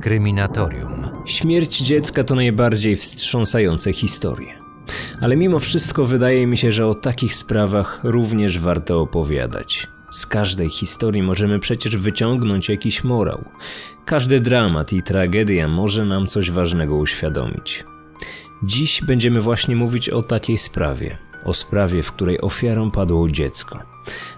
Kryminatorium. Śmierć dziecka to najbardziej wstrząsające historie. Ale mimo wszystko wydaje mi się, że o takich sprawach również warto opowiadać. Z każdej historii możemy przecież wyciągnąć jakiś morał. Każdy dramat i tragedia może nam coś ważnego uświadomić. Dziś będziemy właśnie mówić o takiej sprawie. O sprawie, w której ofiarą padło dziecko.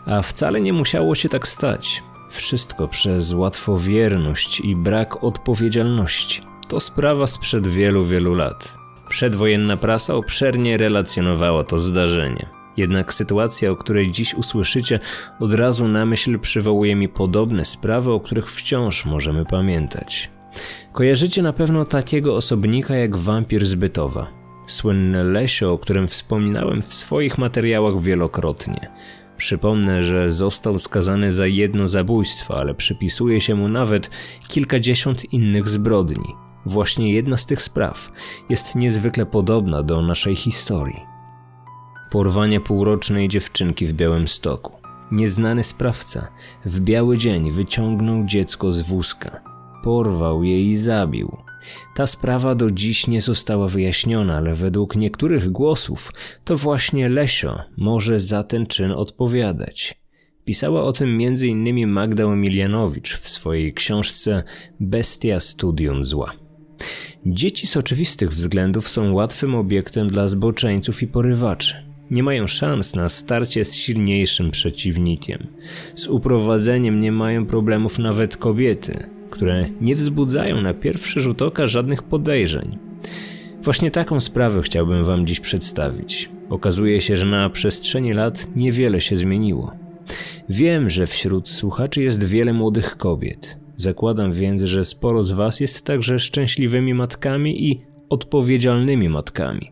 A wcale nie musiało się tak stać. Wszystko przez łatwowierność i brak odpowiedzialności. To sprawa sprzed wielu, wielu lat. Przedwojenna prasa obszernie relacjonowała to zdarzenie. Jednak sytuacja, o której dziś usłyszycie, od razu na myśl przywołuje mi podobne sprawy, o których wciąż możemy pamiętać. Kojarzycie na pewno takiego osobnika jak wampir z Bytowa. Słynne Lesio, o którym wspominałem w swoich materiałach wielokrotnie. Przypomnę, że został skazany za jedno zabójstwo, ale przypisuje się mu nawet kilkadziesiąt innych zbrodni. Właśnie jedna z tych spraw jest niezwykle podobna do naszej historii. Porwanie półrocznej dziewczynki w Białymstoku. Nieznany sprawca w biały dzień wyciągnął dziecko z wózka. Porwał je i zabił. Ta sprawa do dziś nie została wyjaśniona, ale według niektórych głosów to właśnie Lesio może za ten czyn odpowiadać. Pisała o tym m.in. Magda Emilianowicz w swojej książce Bestia Studium Zła. Dzieci z oczywistych względów są łatwym obiektem dla zboczeńców i porywaczy. Nie mają szans na starcie z silniejszym przeciwnikiem. Z uprowadzeniem nie mają problemów nawet kobiety, które nie wzbudzają na pierwszy rzut oka żadnych podejrzeń. Właśnie taką sprawę chciałbym Wam dziś przedstawić. Okazuje się, że na przestrzeni lat niewiele się zmieniło. Wiem, że wśród słuchaczy jest wiele młodych kobiet. Zakładam więc, że sporo z Was jest także szczęśliwymi matkami i odpowiedzialnymi matkami.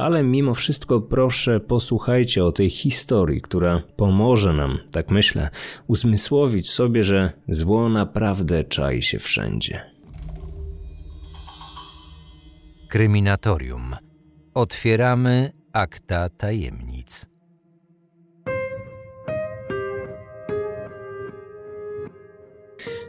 Ale mimo wszystko proszę posłuchajcie o tej historii, która pomoże nam, tak myślę, uzmysłowić sobie, że zło naprawdę czai się wszędzie. Kryminatorium. Otwieramy akta tajemnic.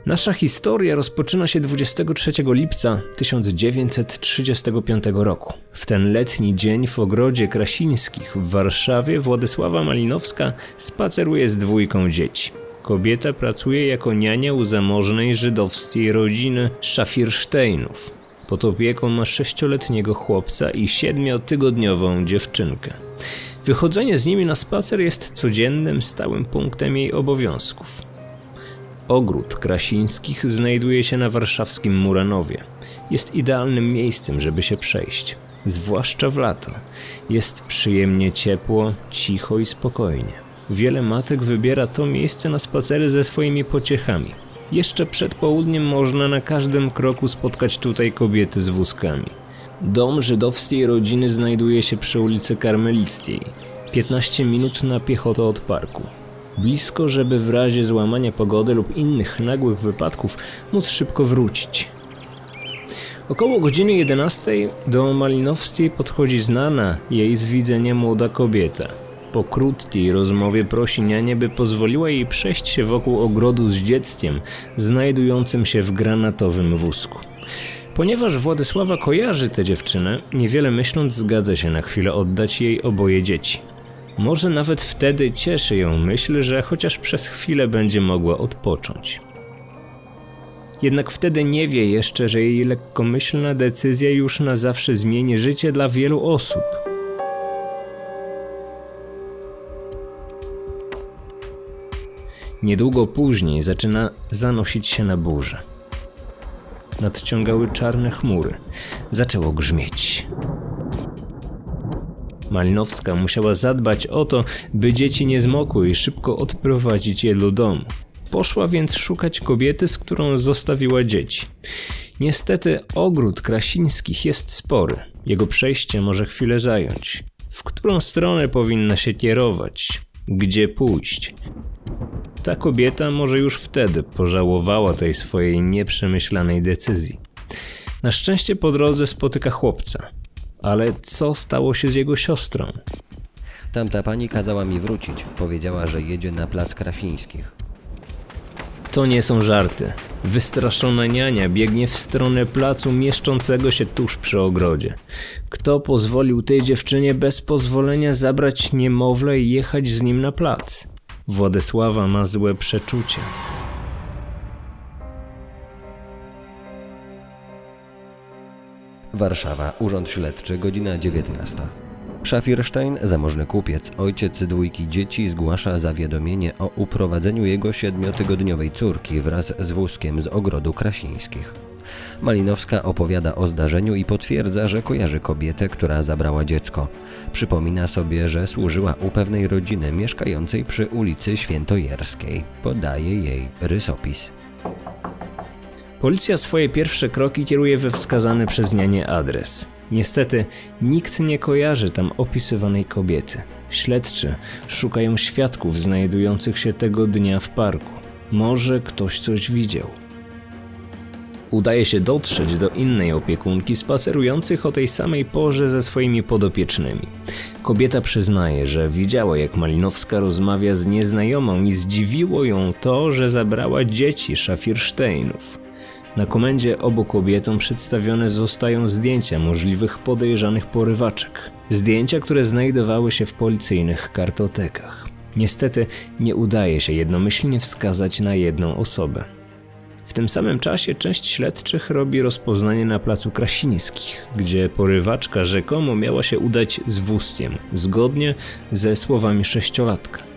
Nasza historia rozpoczyna się 23 lipca 1935 roku. W ten letni dzień w ogrodzie Krasińskich w Warszawie Władysława Malinowska spaceruje z dwójką dzieci. Kobieta pracuje jako niania u zamożnej żydowskiej rodziny Szafirsteinów. Pod opieką ma sześcioletniego chłopca i siedmiotygodniową dziewczynkę. Wychodzenie z nimi na spacer jest codziennym, stałym punktem jej obowiązków. Ogród Krasińskich znajduje się na warszawskim Muranowie. Jest idealnym miejscem, żeby się przejść, zwłaszcza w lato. Jest przyjemnie ciepło, cicho i spokojnie. Wiele matek wybiera to miejsce na spacery ze swoimi pociechami. Jeszcze przed południem można na każdym kroku spotkać tutaj kobiety z wózkami. Dom żydowskiej rodziny znajduje się przy ulicy Karmelickiej, 15 minut na piechotę od parku blisko, żeby w razie złamania pogody lub innych nagłych wypadków móc szybko wrócić. Około godziny 11 do Malinowskiej podchodzi znana jej z widzenia młoda kobieta. Po krótkiej rozmowie prosi nianie, by pozwoliła jej przejść się wokół ogrodu z dzieckiem, znajdującym się w granatowym wózku. Ponieważ Władysława kojarzy tę dziewczynę, niewiele myśląc zgadza się na chwilę oddać jej oboje dzieci. Może nawet wtedy cieszy ją myśl, że chociaż przez chwilę będzie mogła odpocząć. Jednak wtedy nie wie jeszcze, że jej lekkomyślna decyzja już na zawsze zmieni życie dla wielu osób. Niedługo później zaczyna zanosić się na burzę. Nadciągały czarne chmury. Zaczęło grzmieć. Malinowska musiała zadbać o to, by dzieci nie zmokły i szybko odprowadzić je do domu. Poszła więc szukać kobiety, z którą zostawiła dzieci. Niestety ogród Krasińskich jest spory. Jego przejście może chwilę zająć. W którą stronę powinna się kierować? Gdzie pójść? Ta kobieta może już wtedy pożałowała tej swojej nieprzemyślanej decyzji. Na szczęście po drodze spotyka chłopca. Ale co stało się z jego siostrą? Tamta pani kazała mi wrócić. Powiedziała, że jedzie na plac Krafińskich. To nie są żarty. Wystraszona niania biegnie w stronę placu mieszczącego się tuż przy ogrodzie. Kto pozwolił tej dziewczynie bez pozwolenia zabrać niemowlę i jechać z nim na plac? Władysława ma złe przeczucie. Warszawa, Urząd Śledczy, godzina 19. Szafirstein, zamożny kupiec, ojciec dwójki dzieci, zgłasza zawiadomienie o uprowadzeniu jego siedmiotygodniowej córki wraz z wózkiem z ogrodu Krasińskich. Malinowska opowiada o zdarzeniu i potwierdza, że kojarzy kobietę, która zabrała dziecko. Przypomina sobie, że służyła u pewnej rodziny mieszkającej przy ulicy Świętojerskiej. Podaje jej rysopis. Policja swoje pierwsze kroki kieruje we wskazany przez nianie adres. Niestety nikt nie kojarzy tam opisywanej kobiety. Śledczy szukają świadków znajdujących się tego dnia w parku. Może ktoś coś widział. Udaje się dotrzeć do innej opiekunki spacerujących o tej samej porze ze swoimi podopiecznymi. Kobieta przyznaje, że widziała jak Malinowska rozmawia z nieznajomą i zdziwiło ją to, że zabrała dzieci Szafirsteinów. Na komendzie obu kobietom przedstawione zostają zdjęcia możliwych podejrzanych porywaczek. Zdjęcia, które znajdowały się w policyjnych kartotekach. Niestety nie udaje się jednomyślnie wskazać na jedną osobę. W tym samym czasie część śledczych robi rozpoznanie na placu Krasińskich, gdzie porywaczka rzekomo miała się udać z wózkiem, zgodnie ze słowami sześciolatka.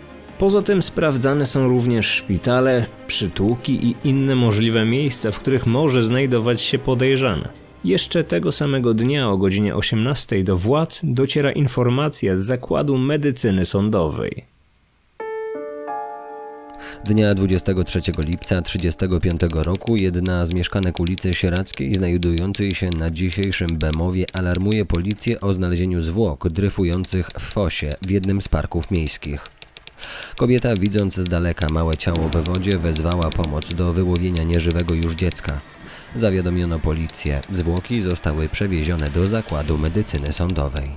Poza tym sprawdzane są również szpitale, przytułki i inne możliwe miejsca, w których może znajdować się podejrzana. Jeszcze tego samego dnia o godzinie 18 do władz dociera informacja z Zakładu Medycyny Sądowej. Dnia 23 lipca 1935 roku jedna z mieszkanek ulicy Sierackiej, znajdującej się na dzisiejszym Bemowie, alarmuje policję o znalezieniu zwłok dryfujących w fosie w jednym z parków miejskich. Kobieta, widząc z daleka małe ciało we wodzie, wezwała pomoc do wyłowienia nieżywego już dziecka. Zawiadomiono policję. Zwłoki zostały przewiezione do zakładu medycyny sądowej.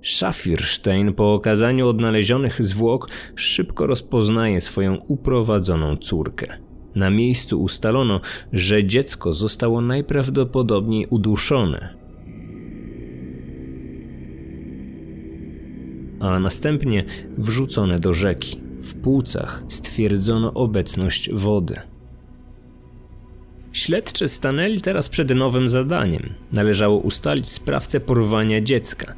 Szafirstein po okazaniu odnalezionych zwłok szybko rozpoznaje swoją uprowadzoną córkę. Na miejscu ustalono, że dziecko zostało najprawdopodobniej uduszone. A następnie wrzucone do rzeki. W płucach stwierdzono obecność wody. Śledczy stanęli teraz przed nowym zadaniem. Należało ustalić sprawcę porwania dziecka,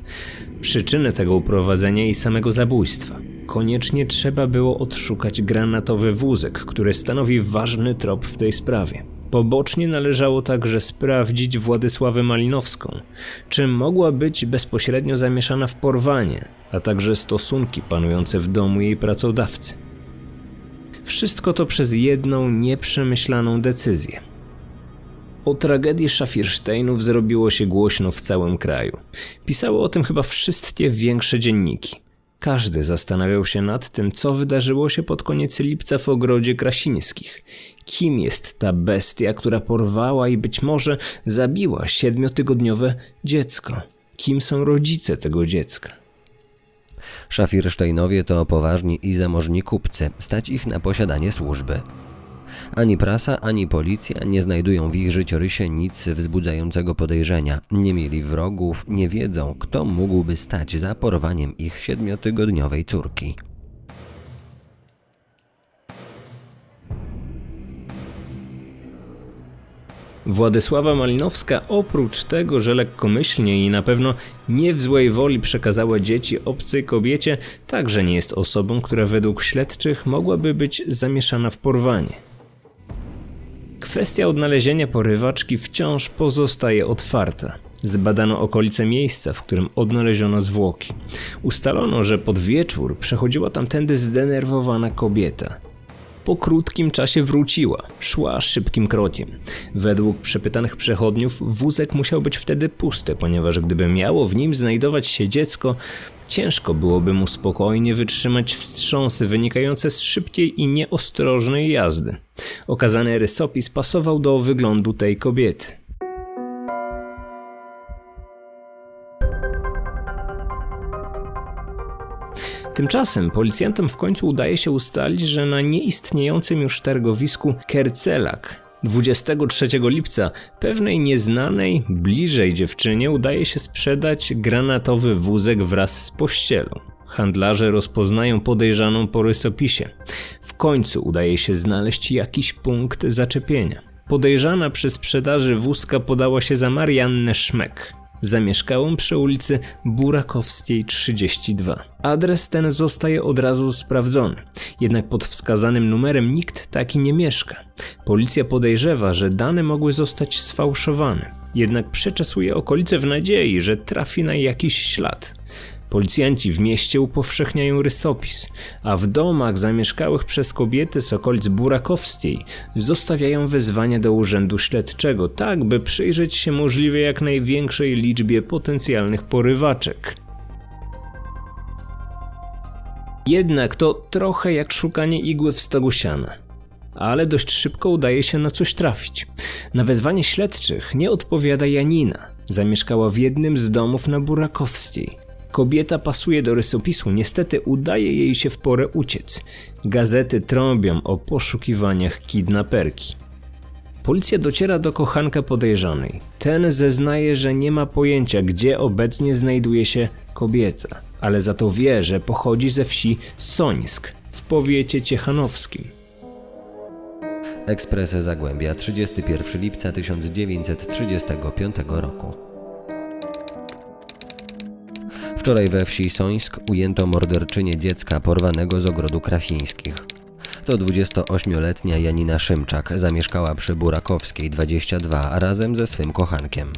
przyczynę tego uprowadzenia i samego zabójstwa. Koniecznie trzeba było odszukać granatowy wózek, który stanowi ważny trop w tej sprawie. Pobocznie należało także sprawdzić Władysławę Malinowską, czy mogła być bezpośrednio zamieszana w porwanie, a także stosunki panujące w domu jej pracodawcy. Wszystko to przez jedną nieprzemyślaną decyzję. O tragedii Szafirsteinów zrobiło się głośno w całym kraju. Pisały o tym chyba wszystkie większe dzienniki. Każdy zastanawiał się nad tym, co wydarzyło się pod koniec lipca w ogrodzie Krasińskich. Kim jest ta bestia, która porwała i być może zabiła siedmiotygodniowe dziecko? Kim są rodzice tego dziecka? Szafirsteinowie to poważni i zamożni kupcy, stać ich na posiadanie służby. Ani prasa, ani policja nie znajdują w ich życiorysie nic wzbudzającego podejrzenia. Nie mieli wrogów, nie wiedzą, kto mógłby stać za porwaniem ich siedmiotygodniowej córki. Władysława Malinowska oprócz tego, że lekkomyślnie i na pewno nie w złej woli przekazała dzieci obcej kobiecie, także nie jest osobą, która według śledczych mogłaby być zamieszana w porwanie. Kwestia odnalezienia porywaczki wciąż pozostaje otwarta. Zbadano okolice miejsca, w którym odnaleziono zwłoki. Ustalono, że pod wieczór przechodziła tamtędy zdenerwowana kobieta. Po krótkim czasie wróciła, szła szybkim krokiem. Według przepytanych przechodniów wózek musiał być wtedy pusty, ponieważ gdyby miało w nim znajdować się dziecko, ciężko byłoby mu spokojnie wytrzymać wstrząsy wynikające z szybkiej i nieostrożnej jazdy. Okazany rysopis pasował do wyglądu tej kobiety. Tymczasem policjantom w końcu udaje się ustalić, że na nieistniejącym już targowisku Kercelak 23 lipca pewnej nieznanej, bliżej dziewczynie udaje się sprzedać granatowy wózek wraz z pościelą. Handlarze rozpoznają podejrzaną po rysopisie. W końcu udaje się znaleźć jakiś punkt zaczepienia. Podejrzana przy sprzedaży wózka podała się za Mariannę Szmek, Zamieszkałem przy ulicy Burakowskiej 32. Adres ten zostaje od razu sprawdzony, jednak pod wskazanym numerem nikt taki nie mieszka. Policja podejrzewa, że dane mogły zostać sfałszowane, jednak przeczesuje okolice w nadziei, że trafi na jakiś ślad. Policjanci w mieście upowszechniają rysopis, a w domach zamieszkałych przez kobiety z okolic Burakowskiej zostawiają wezwania do urzędu śledczego, tak by przyjrzeć się możliwie jak największej liczbie potencjalnych porywaczek. Jednak to trochę jak szukanie igły w stogu siana. Ale dość szybko udaje się na coś trafić. Na wezwanie śledczych nie odpowiada Janina. Zamieszkała w jednym z domów na Burakowskiej. Kobieta pasuje do rysopisu, niestety udaje jej się w porę uciec. Gazety trąbią o poszukiwaniach kidnaperki. Policja dociera do kochanka podejrzanej. Ten zeznaje, że nie ma pojęcia, gdzie obecnie znajduje się kobieta, ale za to wie, że pochodzi ze wsi Sońsk w powiecie ciechanowskim. Ekspres Zagłębia 31 lipca 1935 roku. Wczoraj we wsi Sońsk ujęto morderczynię dziecka porwanego z ogrodu Krasińskich. To 28-letnia Janina Szymczak zamieszkała przy Burakowskiej 22 razem ze swym kochankiem.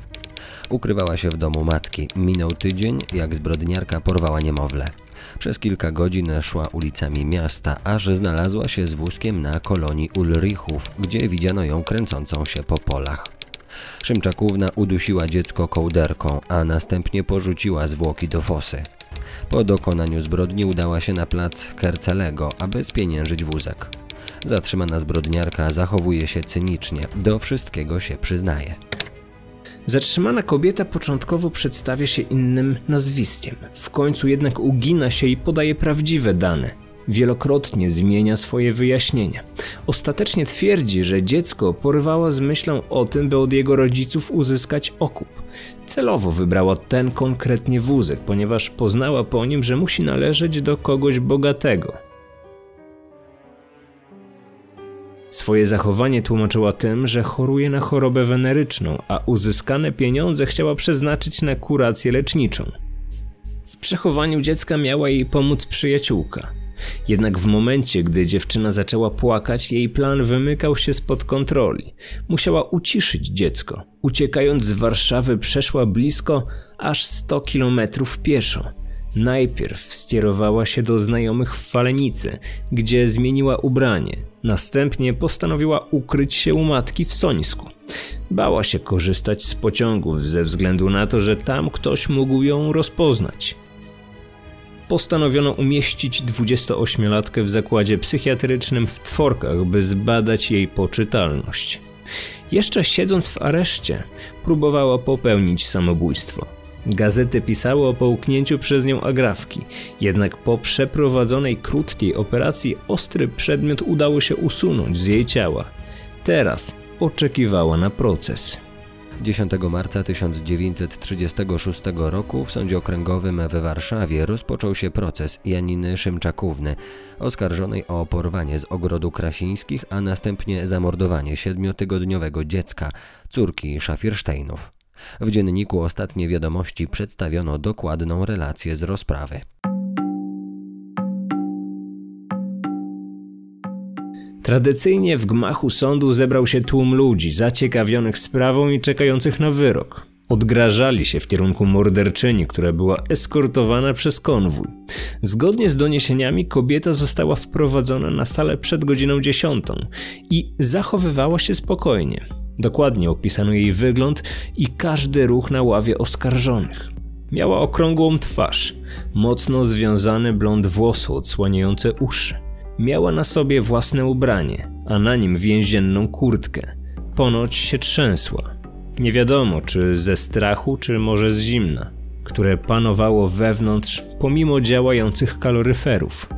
Ukrywała się w domu matki. Minął tydzień, jak zbrodniarka porwała niemowlę. Przez kilka godzin szła ulicami miasta, aż znalazła się z wózkiem na kolonii Ulrichów, gdzie widziano ją kręcącą się po polach. Szymczakówna udusiła dziecko kołderką, a następnie porzuciła zwłoki do fosy. Po dokonaniu zbrodni udała się na plac Kercelego, aby spieniężyć wózek. Zatrzymana zbrodniarka zachowuje się cynicznie, do wszystkiego się przyznaje. Zatrzymana kobieta początkowo przedstawia się innym nazwiskiem. W końcu jednak ugina się i podaje prawdziwe dane. Wielokrotnie zmienia swoje wyjaśnienia. Ostatecznie twierdzi, że dziecko porwała z myślą o tym, by od jego rodziców uzyskać okup. Celowo wybrała ten konkretnie wózek, ponieważ poznała po nim, że musi należeć do kogoś bogatego. Swoje zachowanie tłumaczyła tym, że choruje na chorobę weneryczną, a uzyskane pieniądze chciała przeznaczyć na kurację leczniczą. W przechowaniu dziecka miała jej pomóc przyjaciółka. Jednak w momencie, gdy dziewczyna zaczęła płakać, jej plan wymykał się spod kontroli. Musiała uciszyć dziecko. Uciekając z Warszawy, przeszła blisko aż 100 kilometrów pieszo. Najpierw skierowała się do znajomych w Falenicy, gdzie zmieniła ubranie. Następnie postanowiła ukryć się u matki w Sońsku. Bała się korzystać z pociągów ze względu na to, że tam ktoś mógł ją rozpoznać postanowiono umieścić 28-latkę w zakładzie psychiatrycznym w Tworkach, by zbadać jej poczytalność. Jeszcze siedząc w areszcie, próbowała popełnić samobójstwo. Gazety pisały o połknięciu przez nią agrafki, jednak po przeprowadzonej krótkiej operacji ostry przedmiot udało się usunąć z jej ciała. Teraz oczekiwała na proces. 10 marca 1936 roku w Sądzie Okręgowym we Warszawie rozpoczął się proces Janiny Szymczakówny, oskarżonej o porwanie z ogrodu Krasińskich, a następnie zamordowanie siedmiotygodniowego dziecka, córki Szafirsteinów. W dzienniku Ostatnie Wiadomości przedstawiono dokładną relację z rozprawy. Tradycyjnie w gmachu sądu zebrał się tłum ludzi zaciekawionych sprawą i czekających na wyrok. Odgrażali się w kierunku morderczyni, która była eskortowana przez konwój. Zgodnie z doniesieniami kobieta została wprowadzona na salę przed godziną dziesiątą i zachowywała się spokojnie. Dokładnie opisano jej wygląd i każdy ruch na ławie oskarżonych. Miała okrągłą twarz, mocno związany blond włosu odsłaniające uszy. Miała na sobie własne ubranie, a na nim więzienną kurtkę. Ponoć się trzęsła. Nie wiadomo, czy ze strachu, czy może z zimna. które panowało wewnątrz pomimo działających kaloryferów.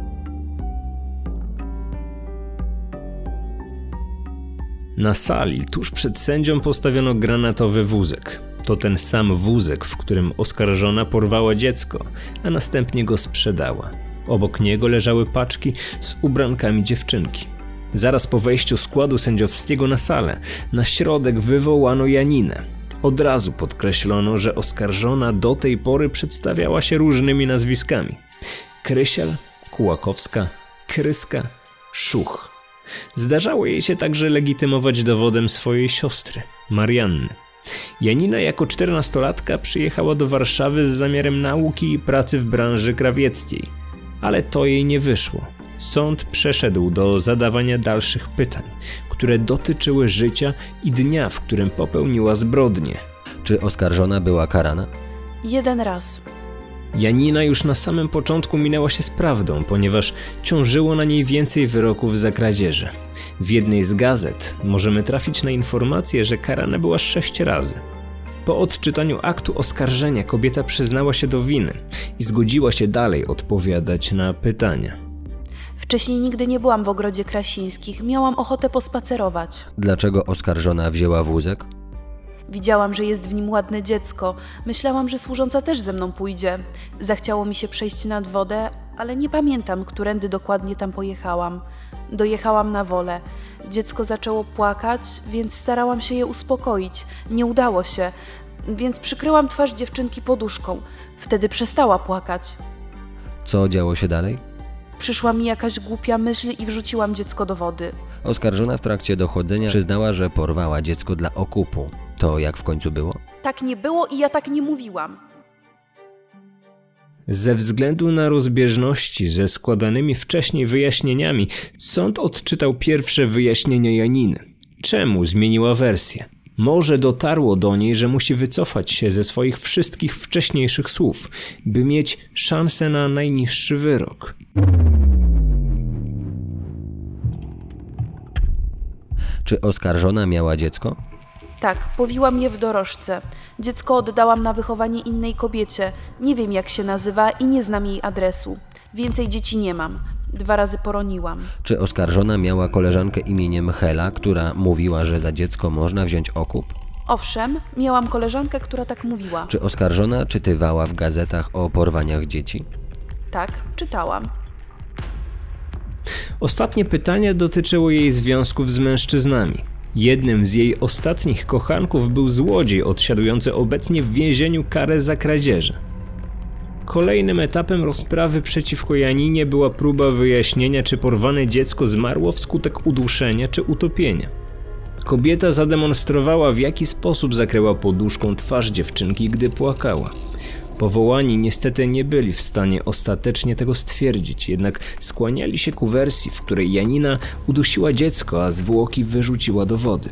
Na sali tuż przed sędzią postawiono granatowy wózek. To ten sam wózek, w którym oskarżona porwała dziecko, a następnie go sprzedała. Obok niego leżały paczki z ubrankami dziewczynki. Zaraz po wejściu składu sędziowskiego na salę, na środek wywołano Janinę. Od razu podkreślono, że oskarżona do tej pory przedstawiała się różnymi nazwiskami: Krysiel, Kułakowska, Kryska, Szuch. Zdarzało jej się także legitymować dowodem swojej siostry, Marianny. Janina jako czternastolatka przyjechała do Warszawy z zamiarem nauki i pracy w branży krawieckiej, ale to jej nie wyszło. Sąd przeszedł do zadawania dalszych pytań, które dotyczyły życia i dnia, w którym popełniła zbrodnię. Czy oskarżona była karana? Jeden raz. Janina już na samym początku minęła się z prawdą, ponieważ ciążyło na niej więcej wyroków za kradzieże. W jednej z gazet możemy trafić na informację, że karana była sześć razy. Po odczytaniu aktu oskarżenia kobieta przyznała się do winy i zgodziła się dalej odpowiadać na pytania. Wcześniej nigdy nie byłam w ogrodzie Krasińskich, miałam ochotę pospacerować. Dlaczego oskarżona wzięła wózek? Widziałam, że jest w nim ładne dziecko. Myślałam, że służąca też ze mną pójdzie. Zachciało mi się przejść nad wodę, ale nie pamiętam, którędy dokładnie tam pojechałam. Dojechałam na wolę. Dziecko zaczęło płakać, więc starałam się je uspokoić. Nie udało się, więc przykryłam twarz dziewczynki poduszką. Wtedy przestała płakać. Co działo się dalej? Przyszła mi jakaś głupia myśl i wrzuciłam dziecko do wody. Oskarżona w trakcie dochodzenia przyznała, że porwała dziecko dla okupu. To jak w końcu było? Tak nie było i ja tak nie mówiłam. Ze względu na rozbieżności ze składanymi wcześniej wyjaśnieniami, sąd odczytał pierwsze wyjaśnienie Janiny. Czemu zmieniła wersję? Może dotarło do niej, że musi wycofać się ze swoich wszystkich wcześniejszych słów, by mieć szansę na najniższy wyrok. Czy oskarżona miała dziecko? Tak, powiłam je w dorożce. Dziecko oddałam na wychowanie innej kobiecie. Nie wiem jak się nazywa i nie znam jej adresu. Więcej dzieci nie mam. Dwa razy poroniłam. Czy oskarżona miała koleżankę imieniem Hela, która mówiła, że za dziecko można wziąć okup? Owszem, miałam koleżankę, która tak mówiła. Czy oskarżona czytywała w gazetach o porwaniach dzieci? Tak, czytałam. Ostatnie pytanie dotyczyło jej związków z mężczyznami. Jednym z jej ostatnich kochanków był złodziej odsiadujący obecnie w więzieniu karę za kradzieże. Kolejnym etapem rozprawy przeciwko Janinie była próba wyjaśnienia, czy porwane dziecko zmarło wskutek uduszenia czy utopienia. Kobieta zademonstrowała, w jaki sposób zakryła poduszką twarz dziewczynki, gdy płakała. Powołani niestety nie byli w stanie ostatecznie tego stwierdzić, jednak skłaniali się ku wersji, w której Janina udusiła dziecko, a zwłoki wyrzuciła do wody.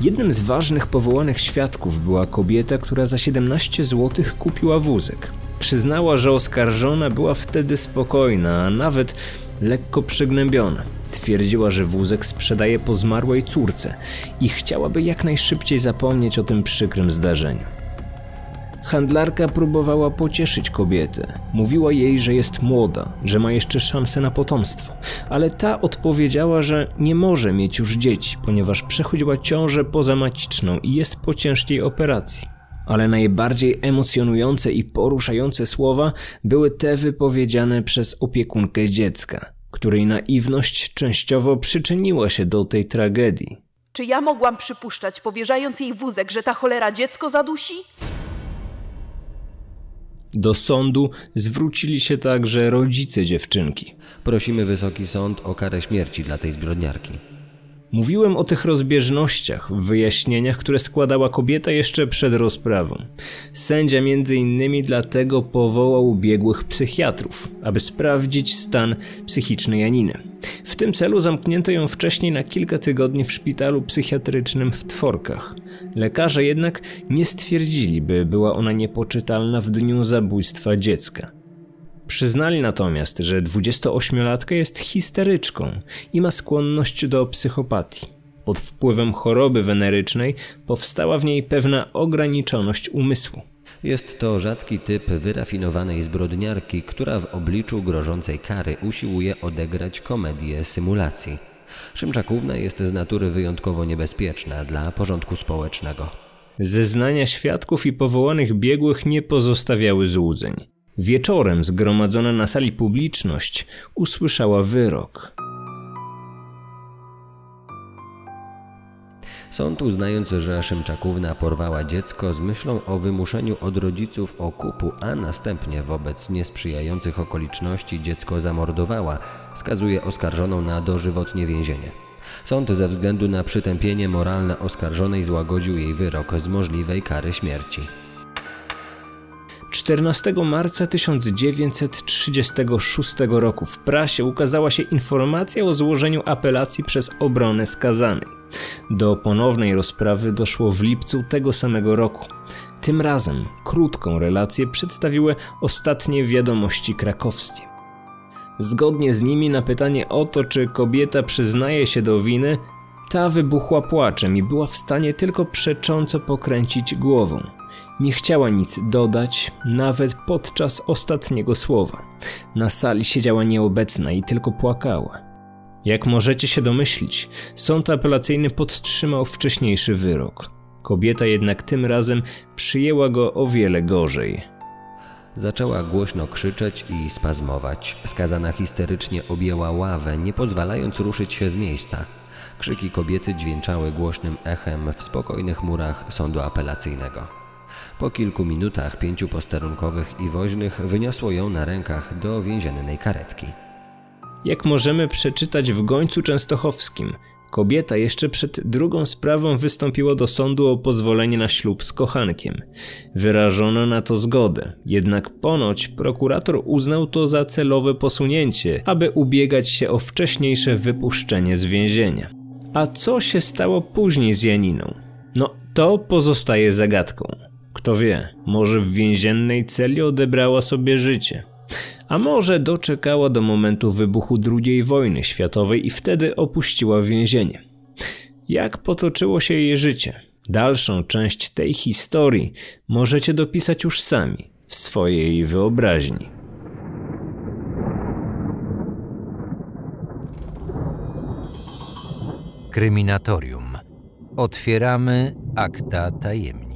Jednym z ważnych powołanych świadków była kobieta, która za 17 zł kupiła wózek. Przyznała, że oskarżona była wtedy spokojna, a nawet lekko przygnębiona. Twierdziła, że wózek sprzedaje po zmarłej córce i chciałaby jak najszybciej zapomnieć o tym przykrym zdarzeniu. Handlarka próbowała pocieszyć kobietę. Mówiła jej, że jest młoda, że ma jeszcze szansę na potomstwo, ale ta odpowiedziała, że nie może mieć już dzieci, ponieważ przechodziła ciążę pozamaciczną i jest po ciężkiej operacji. Ale najbardziej emocjonujące i poruszające słowa były te wypowiedziane przez opiekunkę dziecka, której naiwność częściowo przyczyniła się do tej tragedii. Czy ja mogłam przypuszczać, powierzając jej wózek, że ta cholera dziecko zadusi? Do sądu zwrócili się także rodzice dziewczynki. Prosimy Wysoki Sąd o karę śmierci dla tej zbrodniarki. Mówiłem o tych rozbieżnościach w wyjaśnieniach, które składała kobieta jeszcze przed rozprawą. Sędzia między innymi dlatego powołał biegłych psychiatrów, aby sprawdzić stan psychiczny Janiny. W tym celu zamknięto ją wcześniej na kilka tygodni w szpitalu psychiatrycznym w Tworkach. Lekarze jednak nie stwierdzili, by była ona niepoczytalna w dniu zabójstwa dziecka. Przyznali natomiast, że 28-latka jest histeryczką i ma skłonność do psychopatii. pod wpływem choroby wenerycznej powstała w niej pewna ograniczoność umysłu. Jest to rzadki typ wyrafinowanej zbrodniarki, która w obliczu grożącej kary usiłuje odegrać komedię symulacji. Szymczakówna jest z natury wyjątkowo niebezpieczna dla porządku społecznego. Zeznania świadków i powołanych biegłych nie pozostawiały złudzeń. Wieczorem zgromadzona na sali publiczność usłyszała wyrok. Sąd uznając, że Szymczakówna porwała dziecko z myślą o wymuszeniu od rodziców okupu, a następnie wobec niesprzyjających okoliczności dziecko zamordowała, skazuje oskarżoną na dożywotnie więzienie. Sąd ze względu na przytępienie moralne oskarżonej złagodził jej wyrok z możliwej kary śmierci. 14 marca 1936 roku w prasie ukazała się informacja o złożeniu apelacji przez obronę skazanej. Do ponownej rozprawy doszło w lipcu tego samego roku. Tym razem krótką relację przedstawiły ostatnie wiadomości krakowskie. Zgodnie z nimi na pytanie o to, czy kobieta przyznaje się do winy, ta wybuchła płaczem i była w stanie tylko przecząco pokręcić głową. Nie chciała nic dodać, nawet podczas ostatniego słowa. Na sali siedziała nieobecna i tylko płakała. Jak możecie się domyślić, sąd apelacyjny podtrzymał wcześniejszy wyrok. Kobieta jednak tym razem przyjęła go o wiele gorzej. Zaczęła głośno krzyczeć i spazmować. Skazana histerycznie objęła ławę, nie pozwalając ruszyć się z miejsca. Krzyki kobiety dźwięczały głośnym echem w spokojnych murach sądu apelacyjnego. Po kilku minutach pięciu posterunkowych i woźnych wyniosło ją na rękach do więziennej karetki. Jak możemy przeczytać w Gońcu Częstochowskim, kobieta jeszcze przed drugą sprawą wystąpiła do sądu o pozwolenie na ślub z kochankiem. Wyrażono na to zgodę, jednak ponoć prokurator uznał to za celowe posunięcie, aby ubiegać się o wcześniejsze wypuszczenie z więzienia. A co się stało później z Janiną? No, to pozostaje zagadką. Kto wie, może w więziennej celi odebrała sobie życie. A może doczekała do momentu wybuchu II wojny światowej i wtedy opuściła więzienie. Jak potoczyło się jej życie? Dalszą część tej historii możecie dopisać już sami w swojej wyobraźni. Kryminatorium. Otwieramy akta tajemnic.